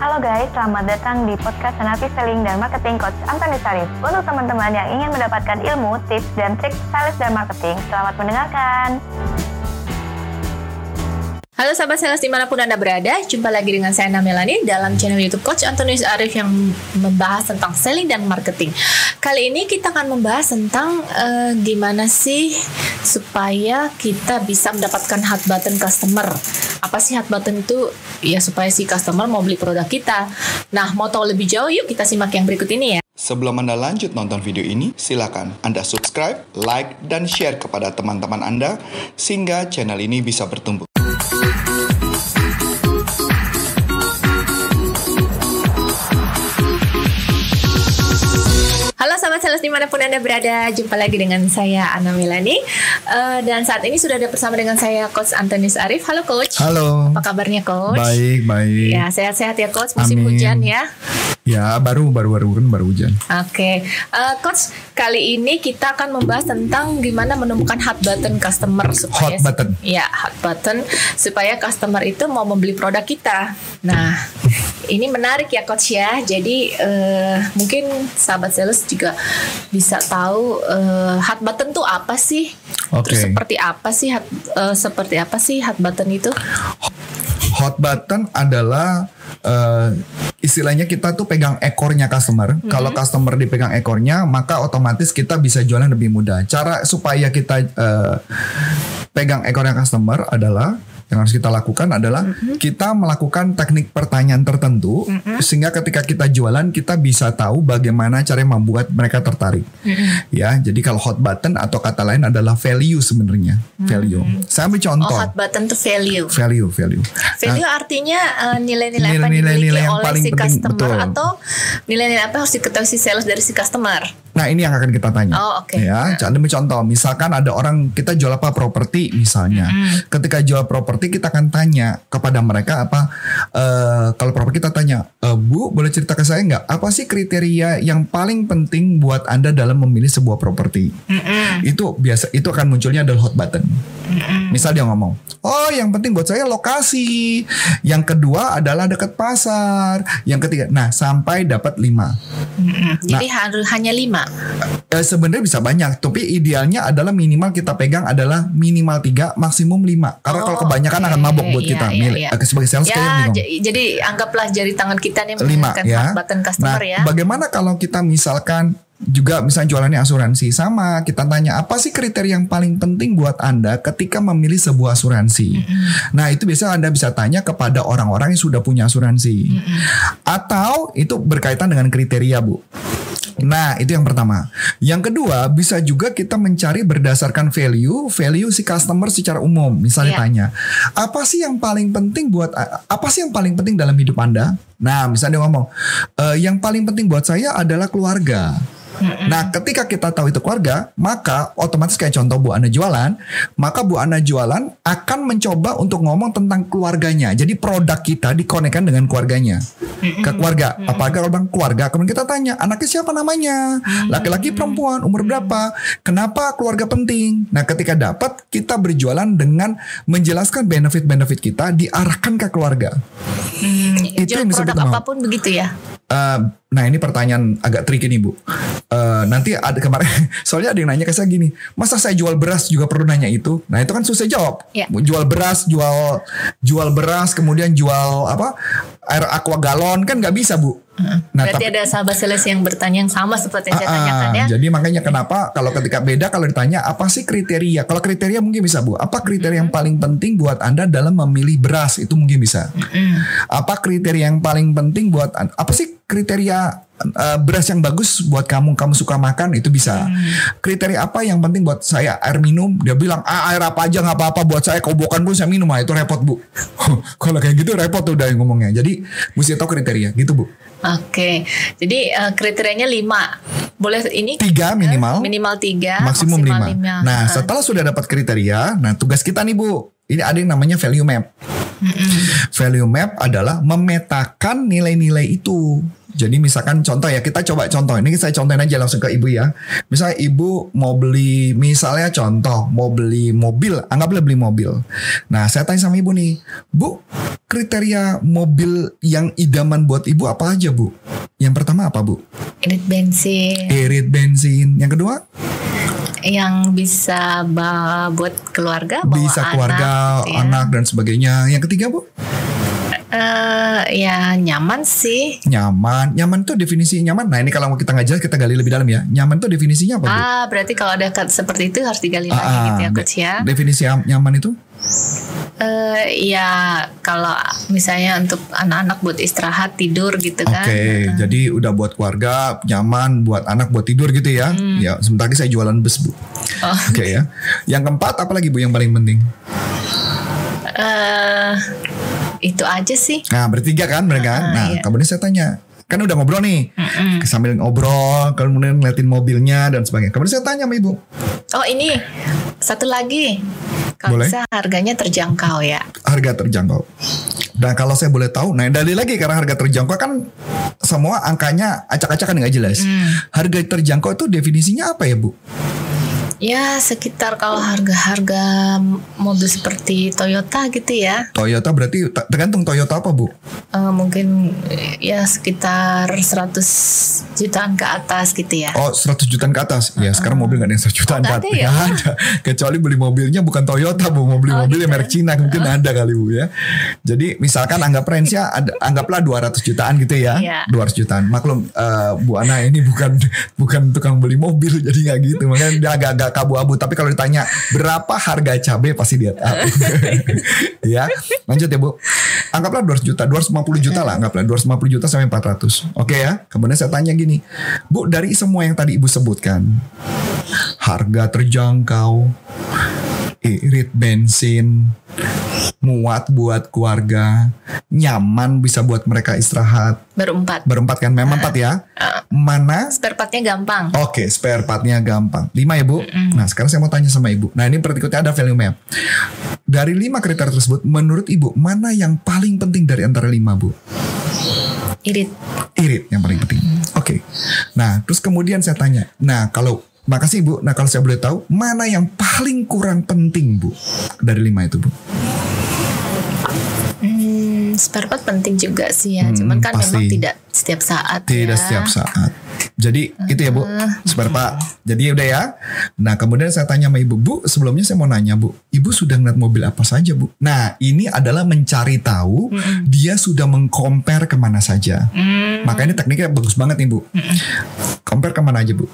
Halo guys, selamat datang di podcast Senapi Selling dan Marketing Coach Antoni Sarif. Untuk teman-teman yang ingin mendapatkan ilmu, tips, dan trik sales dan marketing, selamat mendengarkan. Halo sahabat sales di mana pun Anda berada, jumpa lagi dengan saya Namelani dalam channel YouTube Coach Antonius Arif yang membahas tentang selling dan marketing. Kali ini kita akan membahas tentang uh, gimana sih supaya kita bisa mendapatkan hot button customer. Apa sih hot button itu? Ya supaya si customer mau beli produk kita. Nah, mau tahu lebih jauh yuk kita simak yang berikut ini ya. Sebelum Anda lanjut nonton video ini, silakan Anda subscribe, like, dan share kepada teman-teman Anda sehingga channel ini bisa bertumbuh. Sahabat sales di mana pun Anda berada, jumpa lagi dengan saya Ana Milani uh, Dan saat ini sudah ada bersama dengan saya Coach Antonius Arif. Halo Coach. Halo. Apa kabarnya Coach? Baik, baik. Ya sehat-sehat ya Coach, musim Amin. hujan ya Ya baru baru baru kan baru hujan. Oke, okay. uh, coach kali ini kita akan membahas tentang gimana menemukan hot button customer supaya hot button. Ya hot button supaya customer itu mau membeli produk kita. Nah, ini menarik ya coach ya. Jadi uh, mungkin sahabat sales juga bisa tahu uh, hot button tuh apa sih? Okay. Terus seperti apa sih hot, uh, seperti apa sih hot button itu? Hot button adalah uh, istilahnya kita tuh pegang ekornya customer. Mm-hmm. Kalau customer dipegang ekornya, maka otomatis kita bisa jualan lebih mudah. Cara supaya kita uh, pegang ekornya customer adalah yang harus kita lakukan adalah mm-hmm. kita melakukan teknik pertanyaan tertentu mm-hmm. sehingga ketika kita jualan kita bisa tahu bagaimana cara membuat mereka tertarik. Mm-hmm. Ya, jadi kalau hot button atau kata lain adalah value sebenarnya, value. Mm-hmm. Saya ambil contoh. Oh, hot button itu value. Value, value. Value nah, artinya uh, nilai-nilai apa nilai, dimiliki nilai yang oleh paling si penting, customer betul. atau nilai-nilai apa harus diketahui si sales dari si customer. Nah ini yang akan kita tanya. Oh oke. Okay. Ya, jadi contoh, misalkan ada orang kita jual apa properti misalnya. Mm-hmm. Ketika jual properti kita akan tanya kepada mereka apa uh, kalau properti kita tanya, e, Bu boleh cerita ke saya nggak apa sih kriteria yang paling penting buat anda dalam memilih sebuah properti? Mm-hmm. Itu biasa itu akan munculnya adalah hot button. Misal dia ngomong, oh yang penting buat saya lokasi. Yang kedua adalah dekat pasar. Yang ketiga, nah sampai dapat lima. Mm-hmm. Jadi nah, harus hanya lima. Eh, sebenarnya bisa banyak, tapi idealnya adalah minimal kita pegang adalah minimal tiga, maksimum lima. Karena oh, kalau kebanyakan okay. akan mabok buat iya, kita. Iya, iya. Sebagai sales ya, jadi anggaplah jari tangan kita nih lima ya. button customer nah, ya. Bagaimana kalau kita misalkan juga misalnya jualannya asuransi sama kita tanya apa sih kriteria yang paling penting buat anda ketika memilih sebuah asuransi mm-hmm. nah itu biasa anda bisa tanya kepada orang-orang yang sudah punya asuransi mm-hmm. atau itu berkaitan dengan kriteria bu Nah, itu yang pertama. Yang kedua, bisa juga kita mencari berdasarkan value, value si customer secara umum. Misalnya yeah. tanya, apa sih yang paling penting buat apa sih yang paling penting dalam hidup Anda? Nah, misalnya dia ngomong, e, yang paling penting buat saya adalah keluarga. Nah, ketika kita tahu itu keluarga, maka otomatis kayak contoh Bu Ana jualan, maka Bu Ana jualan akan mencoba untuk ngomong tentang keluarganya. Jadi produk kita dikonekkan dengan keluarganya. Ke keluarga. Apakah kalau bang keluarga, kemudian kita tanya, anaknya siapa namanya? Laki-laki, perempuan, umur berapa? Kenapa keluarga penting? Nah, ketika dapat, kita berjualan dengan menjelaskan benefit-benefit kita diarahkan ke keluarga. Hmm, itu yang produk apa pun begitu ya? Uh, nah ini pertanyaan agak tricky nih bu. Uh, nanti ada kemarin soalnya ada yang nanya ke saya gini, masa saya jual beras juga perlu nanya itu? Nah itu kan susah jawab. Ya. Jual beras, jual jual beras, kemudian jual apa air aqua galon kan nggak bisa bu. Nah, Berarti tapi, ada sahabat sales yang bertanya yang sama seperti yang saya uh, tanyakan ya. Jadi makanya kenapa kalau ketika beda kalau ditanya apa sih kriteria? Kalau kriteria mungkin bisa Bu. Apa kriteria yang paling penting buat Anda dalam memilih beras? Itu mungkin bisa. Apa kriteria yang paling penting buat apa sih kriteria uh, beras yang bagus buat kamu kamu suka makan itu bisa. Hmm. kriteria apa yang penting buat saya? Air minum. Dia bilang ah, air apa aja nggak apa-apa. Buat saya kobokan pun saya minum. Ah itu repot bu. Kalau kayak gitu repot tuh udah ngomongnya. Jadi mesti tahu kriteria. Gitu bu. Oke, jadi uh, kriterianya lima. Boleh ini? Tiga minimal, minimal tiga, maksimum, lima. lima. Nah, setelah sudah dapat kriteria, nah tugas kita nih bu, ini ada yang namanya value map. Mm-hmm. Value map adalah memetakan nilai-nilai itu. Jadi misalkan contoh ya kita coba contoh ini saya contohin aja langsung ke ibu ya. Misalnya ibu mau beli misalnya contoh mau beli mobil, anggaplah beli mobil. Nah saya tanya sama ibu nih, bu kriteria mobil yang idaman buat ibu apa aja bu? Yang pertama apa bu? Irit bensin Irit bensin. Yang kedua yang bisa buat keluarga, bawa bisa anak, keluarga, gitu ya. anak dan sebagainya. Yang ketiga bu Eh, ya nyaman sih. nyaman. Nyaman tuh definisi nyaman. Nah ini kalau kita nggak jelas kita gali lebih dalam ya. Nyaman tuh definisinya apa bu? Ah, berarti kalau ada kata seperti itu harus digali lagi Ah, gitu ya, de- coach ya. Definisi am- nyaman itu? Eh, ya kalau misalnya untuk anak-anak buat istirahat tidur gitu Oke, kan. jadi udah buat keluarga, nyaman, buat anak, buat tidur gitu ya. Ya, sebentar lagi saya jualan bus bu. Oh. Oke ya. Yang keempat apa lagi bu yang paling penting? Eh, itu aja sih. Nah bertiga kan mereka. Ah, nah iya. kemudian saya tanya, kan udah ngobrol nih, sambil ngobrol, kemudian ngeliatin mobilnya dan sebagainya. Kemudian saya tanya sama ibu, Oh ini satu lagi. Kalau Boleh. bisa harganya terjangkau ya. harga terjangkau. Dan kalau saya boleh tahu, nah dalil lagi karena harga terjangkau kan semua angkanya acak-acakan nggak jelas. Harga terjangkau itu definisinya apa ya bu? Ya sekitar kalau harga-harga mobil seperti Toyota gitu ya. Toyota berarti tergantung Toyota apa bu? eh, mungkin ya sekitar 100 jutaan ke atas gitu ya. Oh 100 jutaan ke atas. Ya sekarang mobil nggak ada yang 100 jutaan Oh, ke atas. ya? Ada. Kecuali beli mobilnya bukan Toyota bu, mau beli Oh, mobil yang gitu. merek Cina mungkin ada kali bu ya. Jadi misalkan anggap range-nya ada, anggaplah 200 jutaan gitu ya. Iya. 200 jutaan. Maklum eh, Bu Ana ini bukan bukan tukang beli mobil jadi nggak gitu. Makanya dia agak-agak kabu-abu. Tapi kalau ditanya berapa harga cabai pasti dia tahu. ya. Lanjut ya Bu. Anggaplah 200 juta, 250 juta lah anggaplah 250 juta sampai 400. Oke ya. Kemudian saya tanya gini, Bu dari semua yang tadi Ibu sebutkan, harga terjangkau, irit bensin, muat buat keluarga, nyaman bisa buat mereka istirahat. Berempat. Berempat kan, memang empat ya. Mana Spare partnya gampang. Oke, spare partnya gampang. Lima ya bu. Nah sekarang saya mau tanya sama ibu. Nah ini berikutnya ada value map. Dari lima kriteria tersebut, menurut ibu mana yang paling penting dari antara lima bu? Irit. Irit yang paling penting. Oke. Nah terus kemudian saya tanya. Nah kalau makasih bu. Nah kalau saya boleh tahu mana yang paling kurang penting bu dari lima itu bu? Hmm, spare part penting juga sih ya. Hmm, Cuman kan pasti. memang tidak setiap saat Tidak ya. setiap saat. Jadi itu ya bu, spare part. Jadi udah ya. Nah kemudian saya tanya sama ibu, bu sebelumnya saya mau nanya bu, ibu sudah ngeliat mobil apa saja bu? Nah ini adalah mencari tahu dia sudah mengcompare ke mana saja. Hmm, Makanya tekniknya bagus banget nih bu. Compare ke mana aja bu?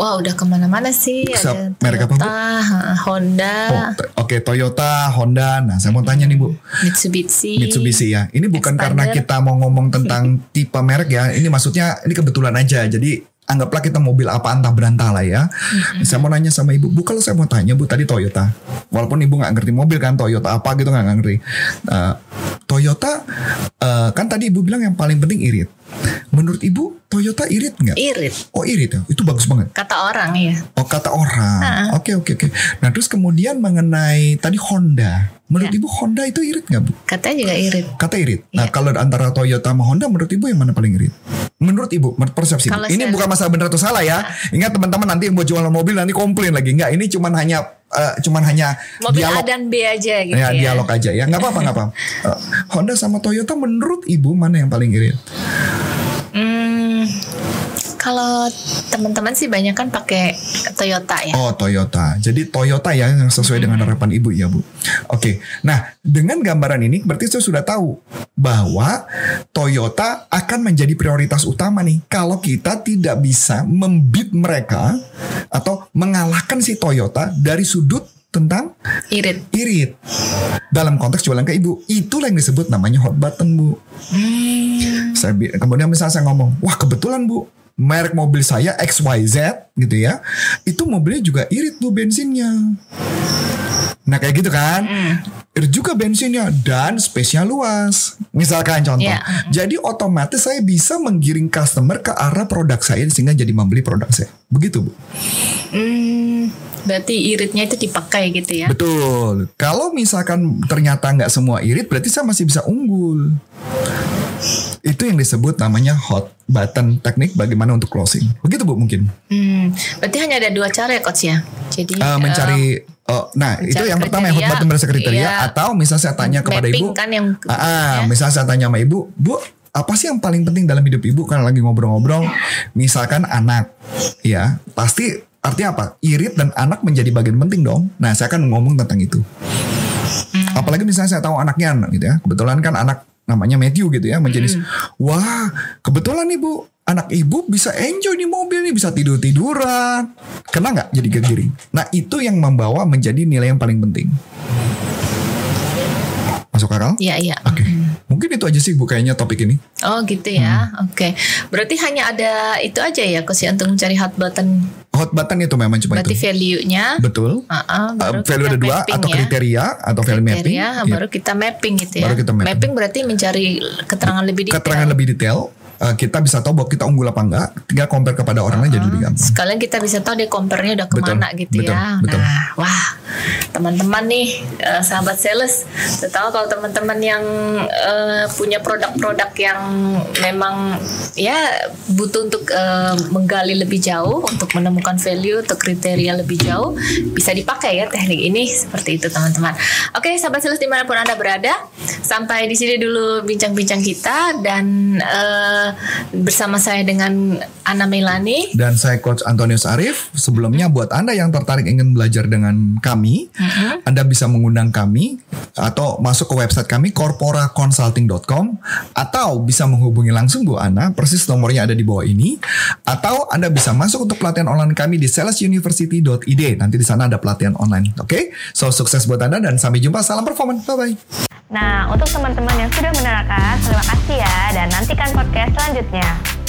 Wah udah ke mana-mana sih. Bisa Ada merek apa, Bu? Toyota, ha, Honda, Oh, Oke Toyota, Honda. Nah saya mau tanya nih bu, Mitsubishi. Mitsubishi ya. Ini bukan Expander. karena kita mau ngomong tentang tipe merek ya. Ini maksudnya ini kebetulan aja. Jadi anggaplah kita mobil apa antah berantah lah ya. Saya mau nanya sama ibu, bu kalau saya mau tanya bu tadi Toyota. Walaupun ibu nggak ngerti mobil kan Toyota apa gitu nggak ngerti. Eh, Toyota eh, kan tadi ibu bilang yang paling penting irit. Menurut ibu Toyota irit nggak? Irit. Oh irit ya, itu bagus banget. Kata orang ya. Oh kata orang. Oke oke oke. Nah terus kemudian mengenai tadi Honda. Menurut Ya. ibu Honda itu irit nggak bu? Katanya juga irit. Kata irit. Nah Iya. kalau antara Toyota sama Honda menurut ibu yang mana paling irit? Menurut ibu, menurut persepsi ibu. Ini bukan masalah benar atau salah ya. Ingat teman-teman nanti yang buat jualan mobil nanti komplain lagi. Enggak, ini cuman hanya eh, cuman hanya Mobil dialog. A dan B aja gitu ya, ya. dialog aja ya. Nggak apa-apa, nggak apa. Eh, Honda sama Toyota menurut ibu mana yang paling irit? Hmm, kalau teman-teman sih banyak kan pakai Toyota ya. Oh Toyota. Jadi Toyota ya yang sesuai dengan harapan ibu ya bu. Oke. Nah dengan gambaran ini berarti saya sudah tahu bahwa Toyota akan menjadi prioritas utama nih kalau kita tidak bisa membit mereka atau mengalahkan si Toyota dari sudut tentang Irit. irit dalam konteks jualan ke ibu itulah yang disebut namanya hot button bu Hmm, saya kemudian misalnya saya ngomong wah kebetulan bu merek mobil saya XYZ gitu ya itu mobilnya juga irit bu bensinnya. Nah kayak gitu kan? Irit juga bensinnya dan spesial luas. Misalkan contoh Iya. jadi otomatis saya bisa menggiring customer ke arah produk saya sehingga jadi membeli produk saya. Begitu bu. Hmm, berarti iritnya itu dipakai gitu ya. betul. Kalau misalkan ternyata nggak semua irit berarti saya masih bisa unggul Itu yang disebut namanya hot button teknik bagaimana untuk closing. Begitu Bu mungkin. Hmm, berarti hanya ada dua cara ya coach ya. Jadi Uh, mencari oh, nah itu mencari yang pertama yang hot button berdasarkan kriteria iya. atau misalnya saya tanya kepada ibu kan yang Ah, ah, ya. misalnya saya tanya sama ibu, Bu, apa sih yang paling penting dalam hidup ibu karena lagi ngobrol-ngobrol? Misalkan anak, ya pasti artinya apa? Irit dan anak menjadi bagian penting dong. Nah, saya akan ngomong tentang itu. Hmm. Apalagi misalnya saya tahu anaknya gitu ya, kebetulan kan anak namanya Matthew gitu ya, menjadi Hmm. wah kebetulan nih bu, anak ibu bisa enjoy di mobil nih, bisa tidur tiduran, kena nggak jadi kegiring? Nah itu yang membawa menjadi nilai yang paling penting. Masuk akal? Iya, iya. Oke. Mungkin itu aja sih bu kayaknya topik ini. Oh gitu ya. Hmm. Oke. Berarti hanya ada itu aja ya coach ya untuk mencari hot button. Hot button itu memang cuma Berarti itu. value-nya. Betul. Ah, ah, baru Uh, value ada dua mapping atau ya. kriteria atau value mapping. kriteria Iya. baru kita mapping gitu ya. Baru kita mapping. berarti mencari keterangan lebih detail. Keterangan lebih detail. Uh, kita bisa tahu bahwa kita unggul apa enggak. Tinggal compare kepada orang lain jadi lebih gampang. Sekalian kita bisa tahu dia compare-nya udah Betul, ke mana gitu betul, ya. betul. Nah, wah, teman-teman nih, eh, sahabat sales, terutama kalau teman-teman yang eh, punya produk-produk yang memang ya butuh untuk eh, menggali lebih jauh, untuk menemukan value, untuk kriteria lebih jauh, bisa dipakai ya teknik ini seperti itu teman-teman. Oke, sahabat sales di mana pun anda berada, sampai di sini dulu bincang-bincang kita dan eh, bersama saya dengan Ana Melani. Dan saya Coach Antonius Arif. Sebelumnya buat Anda yang tertarik ingin belajar dengan kami, Anda bisa mengundang kami atau masuk ke website kami corporaconsulting.com atau bisa menghubungi langsung Bu Ana, persis nomornya ada di bawah ini. Atau Anda bisa masuk untuk pelatihan online kami di salesuniversity.id. Nanti di sana ada pelatihan online. Oke? So sukses buat Anda dan sampai jumpa. Salam performance. Bye bye. Nah, untuk teman-teman yang sudah menerangkan, terima kasih ya dan nantikan podcast selanjutnya.